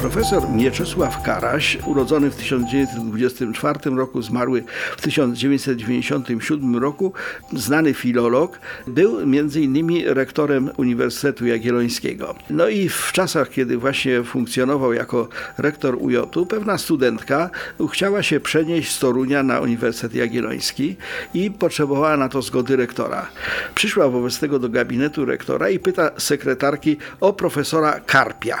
Profesor Mieczysław Karaś, urodzony w 1924 roku, zmarły w 1997 roku, znany filolog, był innymi rektorem Uniwersytetu Jagiellońskiego. No i w czasach, kiedy właśnie funkcjonował jako rektor UJ, pewna studentka chciała się przenieść z Torunia na Uniwersytet Jagielloński i potrzebowała na to zgody rektora. Przyszła wobec tego do gabinetu rektora i pyta sekretarki o profesora Karpia.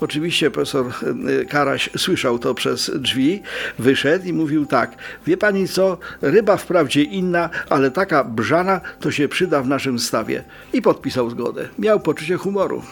Oczywiście profesor y, Karaś słyszał to przez drzwi, wyszedł i mówił tak, wie pani co, ryba wprawdzie inna, ale taka brzana to się przyda w naszym stawie. I podpisał zgodę. Miał poczucie humoru.